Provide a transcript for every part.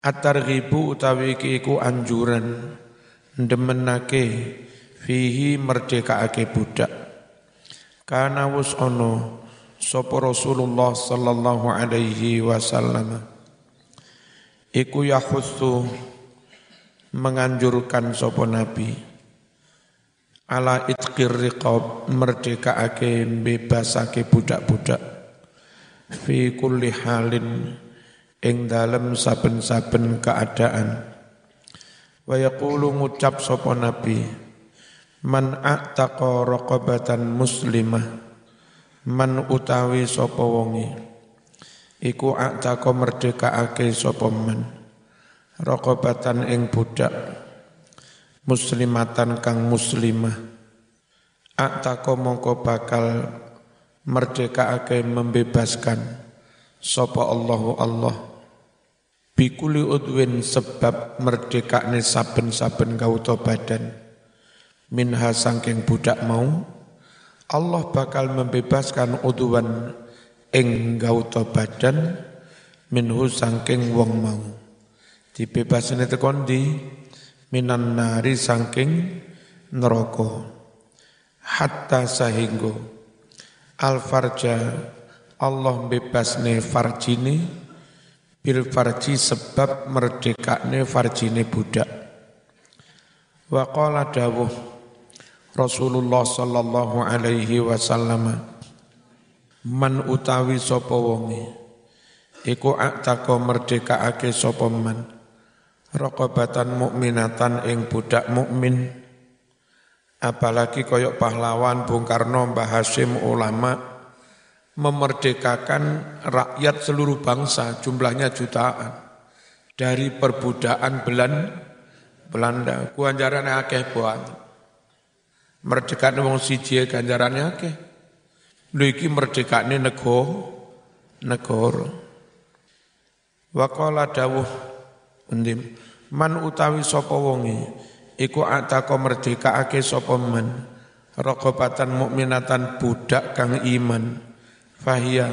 At-targhibu utawi iku anjuran ndemenake fihi merdekaake budak. Kana wus ono sapa Rasulullah sallallahu alaihi wasallam. Iku yahussu menganjurkan sapa nabi. Ala itqir riqab merdekaake bebasake budak-budak. Fi kulli halin ing dalem saben-saben keadaan. Wa yaqulu ngucap sapa nabi man a'taqa raqabatan muslimah man utawi sapa wonge iku a'taqa merdekaake sapa man raqabatan ing budak muslimatan kang muslimah. A'taqa mongko bakal merdekaake membebaskan sapa Allahu Allah bikuli udwin sebab merdekakne saben-saben kauta badan. Minha sangking budak mau Allah bakal membebaskan udwan ing gauta badan minhu sangking wong mau. Dibebasne tekon di minan nari sangking neraka. Hatta sahinggo al farja Allah bebasne farjini bil farji sebab merdekakne farjine budak. Wa qala dawuh Rasulullah sallallahu alaihi wasallam man utawi sapa wonge iku aktaka merdekakake sapa man? Raqabatan mukminatan ing budak mukmin. Apalagi koyok pahlawan Bung Karno Mbah Hashim ulama memerdekakan rakyat seluruh bangsa, jumlahnya jutaan. Dari perbudakan Belan, Belanda, ganjaran akeh buat. Merdekane wong siji ganjarane akeh. Lho iki merdekane nego negara. Wa qala dawuh endim man utawi sapa wonge iku ataka merdekake sapa man raqabatan mukminatan budak kang iman Fahia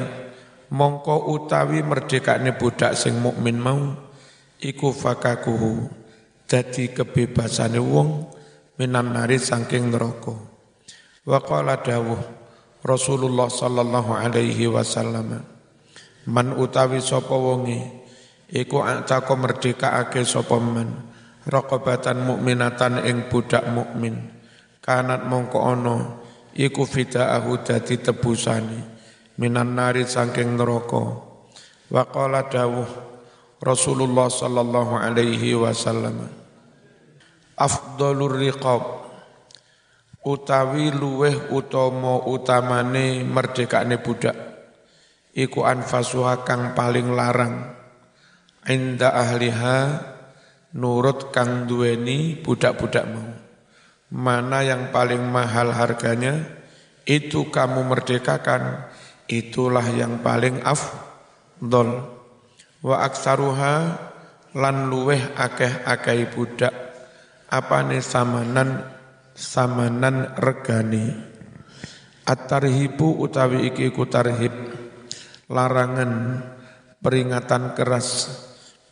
mongko utawi merdekane budak sing mukmin mau iku fakakuhu dadi kebebasane wong minan nari saking neraka. Wa qala dawuh Rasulullah sallallahu alaihi wasallam man utawi sapa wonge iku atako merdekaake sapa man raqabatan mukminatan ing budak mukmin kanat mongko ana iku fidaahu dadi tebusane minan nari saking neraka. Wa qala dawuh Rasulullah sallallahu alaihi wasallam afdalur riqab utawi luweh utama utamane merdekane budak iku anfasuha kang paling larang. Inda ahliha nurut kang duweni budak-budak mau. Mana yang paling mahal harganya? Itu kamu merdekakan itulah yang paling afdol. Wa aksaruha lan luweh akeh-akeh budak. Apane samanan samanan regani at-tarhibu utawi iki ku tarhib. Larangan peringatan keras.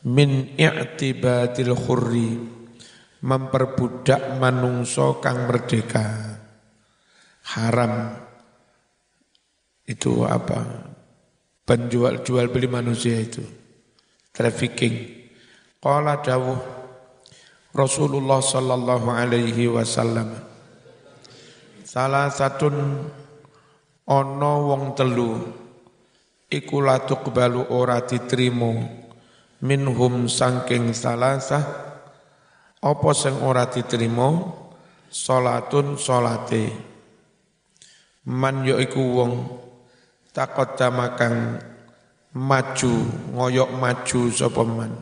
Min i'tibadil khurri. Memperbudak manungso kang merdeka. Haram itu apa? Penjual jual beli manusia itu. Trafficking. Qala dawuh Rasulullah sallallahu alaihi wasallam salah satu ono wong telu iku la tuqbalu ora diterima minhum sangking salasah apa sing ora diterima salatun salate. Man yo iku wong taqaddama kang maju ngoyok maju sapa man?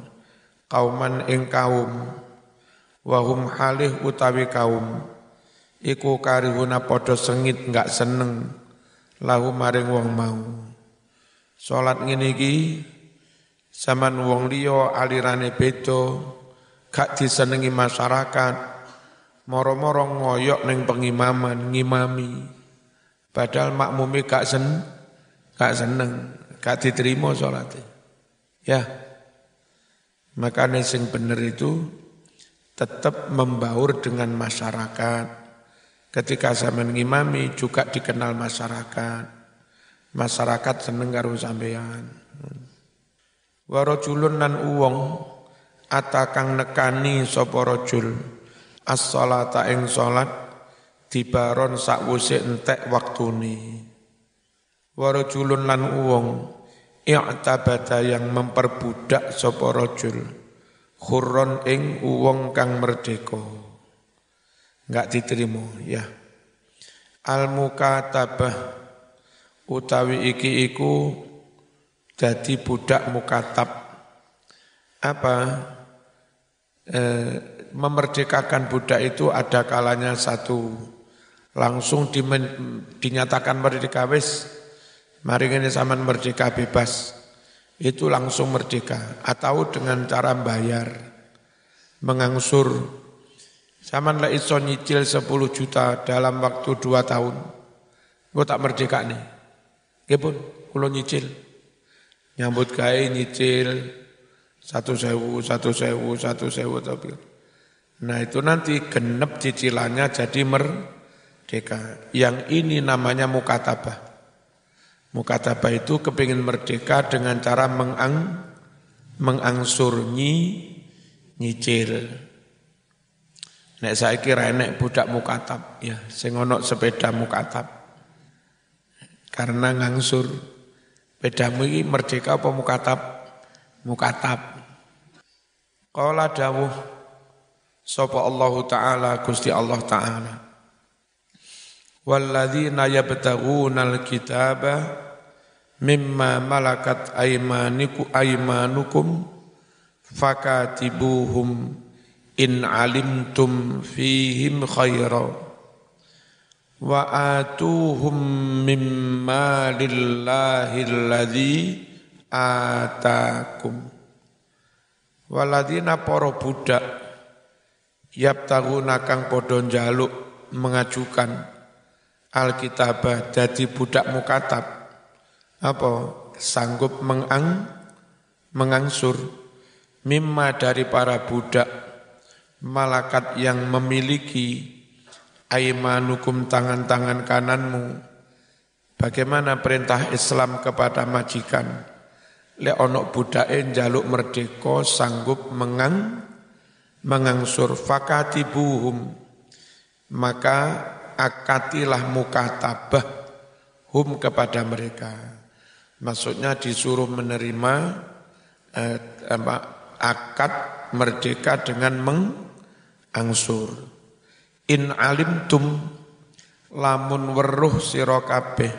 Kauman ing kaum wahum halih utawi kaum. Iku karihuna padha sengit enggak seneng. Lahu maring wong mau. Salat ngene iki zaman wong liya alirane beda gak disenengi masyarakat. Moro-moro ngoyok ning pengimaman ngimami. Padahal makmumi gak sen gak seneng, gak diterima sholatnya. Ya, Makanya sing bener itu tetap membaur dengan masyarakat. Ketika zaman ngimami juga dikenal masyarakat. Masyarakat seneng karo sampean. Warajulun nan uwong atakang nekani sapa rajul as-salata ing salat dibaron sakwuse entek waktune. Warajulun lan uwong i'tabada yang memperbudak sapa rajul khurron ing uwong kang merdeka. Enggak diterima ya. Al mukatabah utawi iki iku dadi budak mukatab. Apa? E, memerdekakan budak itu ada kalanya satu langsung dimen, dinyatakan merdeka wis Mari ini zaman merdeka bebas. Itu langsung merdeka. Atau dengan cara bayar. Mengangsur. Zaman lah iso nyicil 10 juta dalam waktu 2 tahun. Gue tak merdeka nih. Gue pun, kulo nyicil. Nyambut gaya nyicil. Satu sewu, satu sewu, satu sewu. Tapi. Nah itu nanti genep cicilannya jadi merdeka. Yang ini namanya mukatabah. Mukatabah itu kepingin merdeka dengan cara mengang, mengangsur nyi, nyicil. Nek saya kira nek budak mukatab, ya, sing sepeda mukatab. Karena ngangsur, pedamu ini merdeka apa mukatab? Mukatab. Qala dawuh, sapa Allah Ta'ala, Gusti Allah Ta'ala. Walladzina yabtaghuna al-kitaba mimma malakat aymaniku aymanukum fakatibuhum in alimtum fihim khaira wa atuhum mimma lillahi alladhi atakum. Waladina para budak yabtaguna kang padha njaluk mengajukan alkitabah dadi budak mukatab apa? Sanggup mengang mengangsur. Mimma dari para budak malakat yang memiliki aimanukum tangan-tangan kananmu. Bagaimana perintah Islam kepada majikan? Le onok budake jaluk merdeka sanggup mengang mengangsur. Fakatibuhum. Maka akatilah mukatabah hum kepada mereka Maksudnya disuruh menerima eh, akad merdeka dengan mengangsur. In alimtum lamun weruh sira kabeh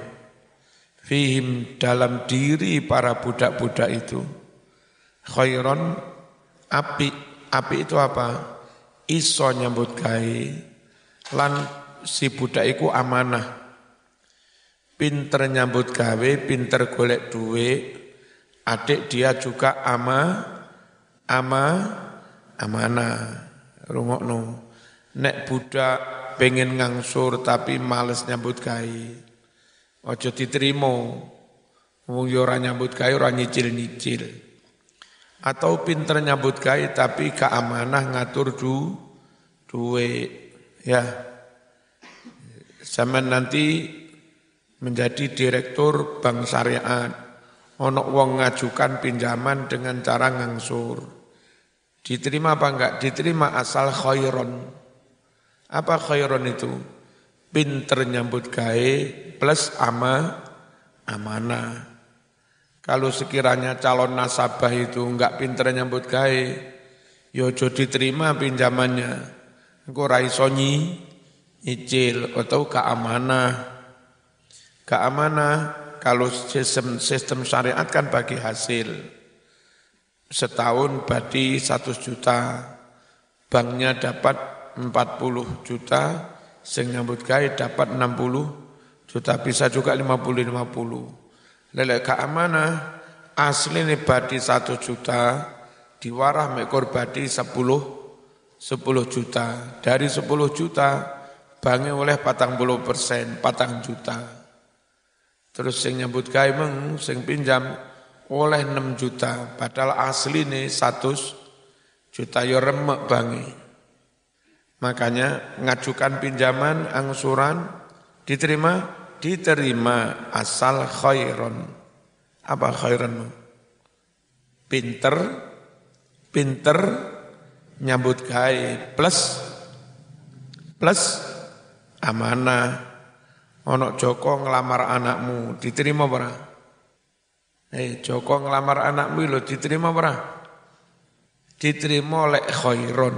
fihim dalam diri para budak-budak itu khairon api. Api itu apa? Iso nyambut gawe. Lan si budak iku amanah pinter nyambut gawe, pinter golek duit, adik dia juga ama, ama, amanah. Rungokno. Nek budak pengen ngangsur tapi males nyambut gawe. Ojo diterima. Wong yo ora nyambut gawe ora nyicil-nyicil. Atau pinter nyambut gawe tapi keamanah ngatur du duit. Ya. Zaman nanti menjadi direktur bank syariat. Ono wong ngajukan pinjaman dengan cara ngangsur. Diterima apa enggak? Diterima asal khairon. Apa khairon itu? Pinter nyambut gawe plus ama amanah. Kalau sekiranya calon nasabah itu enggak pinter nyambut gawe, yo ya diterima pinjamannya. Engko ra iso nyicil atau keamanah Keamanah kalau sistem, sistem syariat kan bagi hasil. Setahun badi 100 juta, banknya dapat 40 juta, sing nyambut gawe dapat 60 juta, bisa juga 50-50. Lelek keamanah, asli ini badi 1 juta, diwarah mekor badi 10 10 juta. Dari 10 juta, banknya oleh patang puluh persen, patang juta. Terus sing nyambut gawe meng sing pinjam oleh 6 juta, padahal asli nih 100 juta yo remek bangi. Makanya ngajukan pinjaman angsuran diterima diterima asal khairon. Apa khairon? Pinter, pinter nyambut gawe plus plus amanah. Onok Joko ngelamar anakmu, diterima ora? Eh, Joko ngelamar anakmu lo diterima ora? Diterima oleh khairon.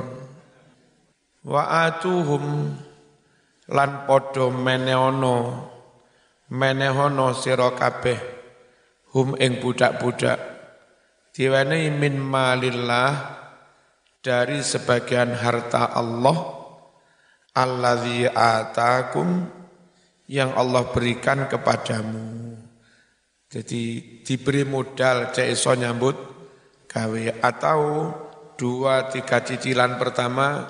Wa atuhum lan padha menehono menehono sira kabeh hum ing budak-budak diwenehi min malillah dari sebagian harta Allah alladzi atakum yang Allah berikan kepadamu. Jadi diberi modal cek iso nyambut gawe atau dua tiga cicilan pertama,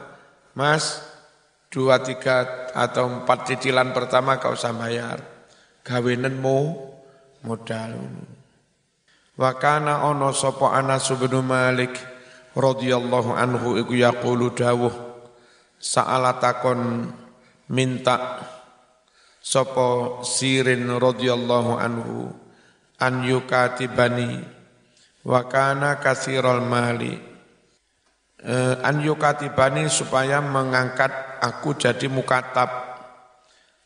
Mas, dua tiga atau empat cicilan pertama kau usah bayar. Gawinenmu modal. Wakana ono sopo Anas bin Malik radhiyallahu anhu iku yaqulu dawuh sa'alatakon minta Sopo Sirin radhiyallahu anhu an yukatibani wa kana kasirul mali. Uh, an yukatibani supaya mengangkat aku jadi mukatab.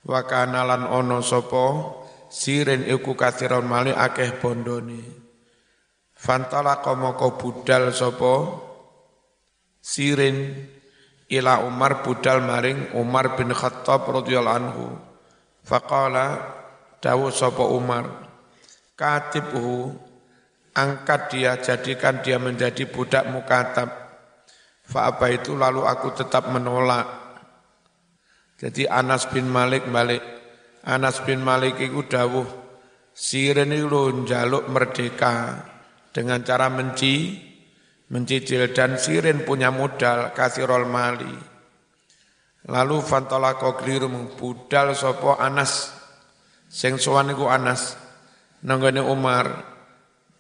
Wa kana lan ono sapa Sirin iku kasirul mali akeh bondone. Fantala komoko budal sapa Sirin ila Umar budal maring Umar bin Khattab radhiyallahu anhu Faqala dawu sapa Umar katibhu angkat dia jadikan dia menjadi budak mukatab. Fa apa itu? Lalu aku tetap menolak. Jadi Anas bin Malik balik. Anas bin Malik itu dawuh siren itu njaluk merdeka. Dengan cara menci mencicil dan siren punya modal kasih rol mali Lalu fantola kliru budal sopo Anas. Sing iku Anas. Nanggone Umar.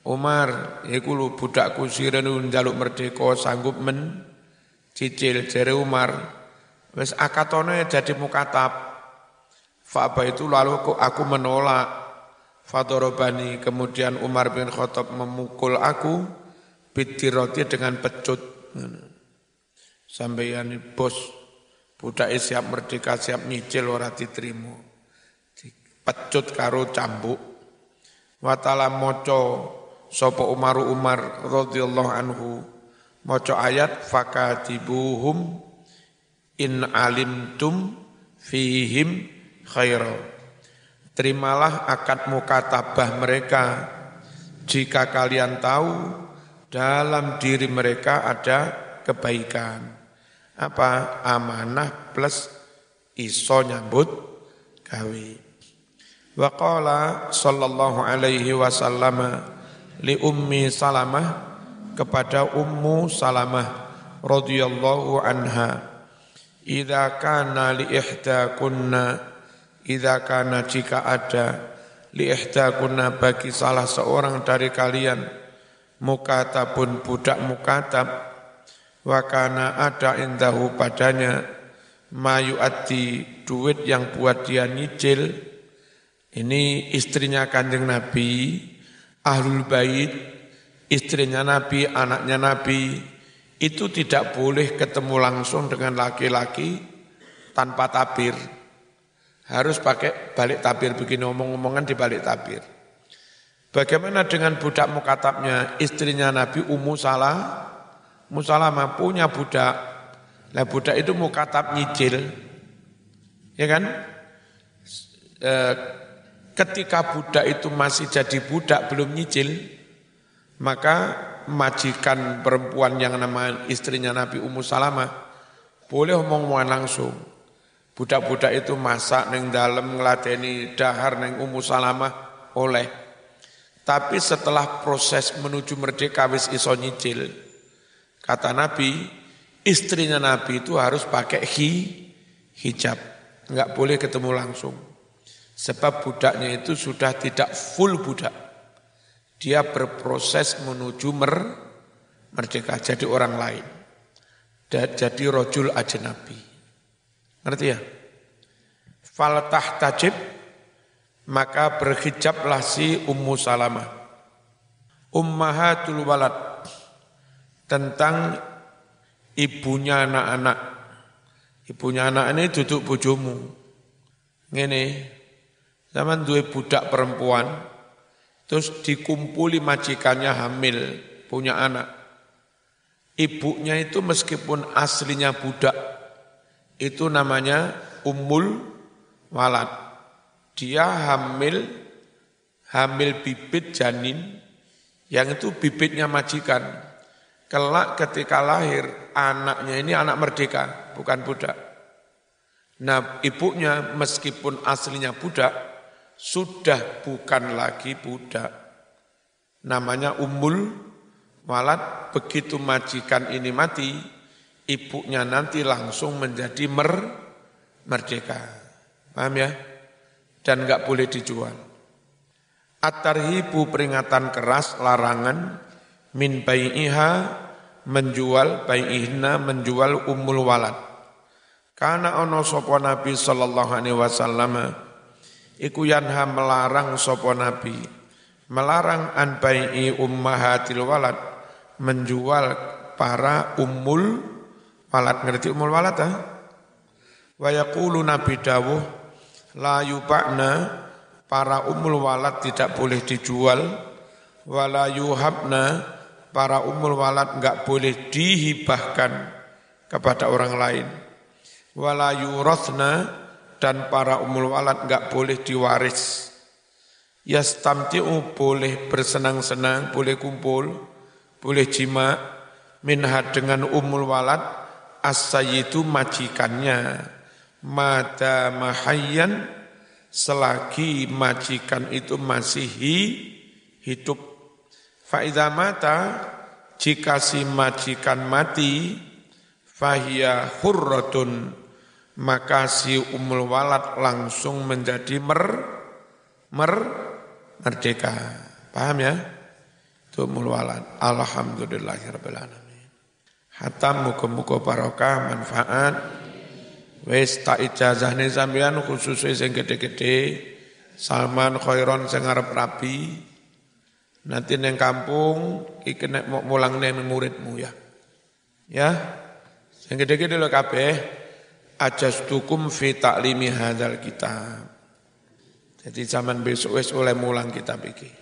Umar iku lu budakku siren njaluk merdeka sanggup men. Cicil jere Umar. Wis akatone jadi mukatab. Fa'aba itu? Lalu aku menolak. Fadorobani kemudian Umar bin Khattab memukul aku bitiroti dengan pecut. Sampai bos Budak siap merdeka, siap nyicil ora diterima. Pecut karo cambuk. Watala moco sopo Umaru Umar radhiyallahu anhu moco ayat fakatibuhum in alimtum fihim khaira. Terimalah akad mukatabah mereka jika kalian tahu dalam diri mereka ada kebaikan apa amanah plus iso nyambut gawe. Wa qala sallallahu alaihi wasallam li ummi Salamah kepada ummu Salamah radhiyallahu anha idza kana li ihdakunna idza kana jika ada li ihdakunna bagi salah seorang dari kalian mukatabun budak mukatab Wakana ada indahu padanya mayu ati duit yang buat dia nyicil. Ini istrinya kanjeng Nabi, ahlul bait, istrinya Nabi, anaknya Nabi, itu tidak boleh ketemu langsung dengan laki-laki tanpa tabir. Harus pakai balik tabir, begini omong-omongan di balik tabir. Bagaimana dengan budak mukatabnya, istrinya Nabi Ummu Salah, Musalamah punya budak. Lah budak itu mukatab nyicil. Ya kan? E, ketika budak itu masih jadi budak belum nyicil, maka majikan perempuan yang nama istrinya Nabi Ummu Salamah boleh omong-omongan langsung. Budak-budak itu masak neng dalam ngeladeni dahar neng Ummu Salamah oleh. Tapi setelah proses menuju merdeka wis iso nyicil. Kata Nabi, istrinya Nabi itu harus pakai hi, hijab. Enggak boleh ketemu langsung. Sebab budaknya itu sudah tidak full budak. Dia berproses menuju mer, merdeka, jadi orang lain. jadi rojul ajnabi. Ngerti ya? Faltah tajib, maka berhijablah si Ummu Salamah. Ummahatul walad, tentang ibunya anak-anak. Ibunya anak ini duduk bujumu. Ngene, zaman dua budak perempuan, terus dikumpuli majikannya hamil, punya anak Ibunya itu meskipun aslinya budak, itu namanya umul walad. Dia hamil, hamil bibit janin, yang itu bibitnya majikan. Kelak ketika lahir, anaknya ini anak merdeka, bukan budak. Nah ibunya meskipun aslinya budak, sudah bukan lagi budak. Namanya umul Walat begitu majikan ini mati, ibunya nanti langsung menjadi mer merdeka. Paham ya? Dan enggak boleh dijual. At-tarhibu peringatan keras, larangan, min bai'iha, menjual, bai'ihna, menjual umul walad. Karena ono sopo Nabi sallallahu alaihi wasallam, iku yanha melarang sopo Nabi, melarang an bai'i ummahatil walad, menjual para ummul walad. Ngerti ummul walad ah? Wa yaqulu Nabi dawuh la yubakna para ummul walad tidak boleh dijual wala yuhabna para ummul walad enggak boleh dihibahkan kepada orang lain. Wala yurathna dan para ummul walad enggak boleh diwaris. Yastamti'u boleh bersenang-senang boleh kumpul boleh jima minha dengan umul walad as-sayyidu majikannya. Mada mahayyan selagi majikan itu masih hidup faida mata jika si majikan mati fahia hurratun maka si umul walad langsung menjadi mer mer merdeka paham ya Tumul walad. Alhamdulillahirrahmanirrahim. Hatam muka-muka barokah, manfaat. Wis tak ijazah nih sampean khususnya yang gede-gede. Salman khairon sing arep rapi. Nanti neng kampung iki nek mau mulang neng muridmu ya. Ya. Sing gede-gede lho kabeh ajastukum fi taklimi hadzal kitab. Jadi zaman besok wis oleh mulang kitab iki.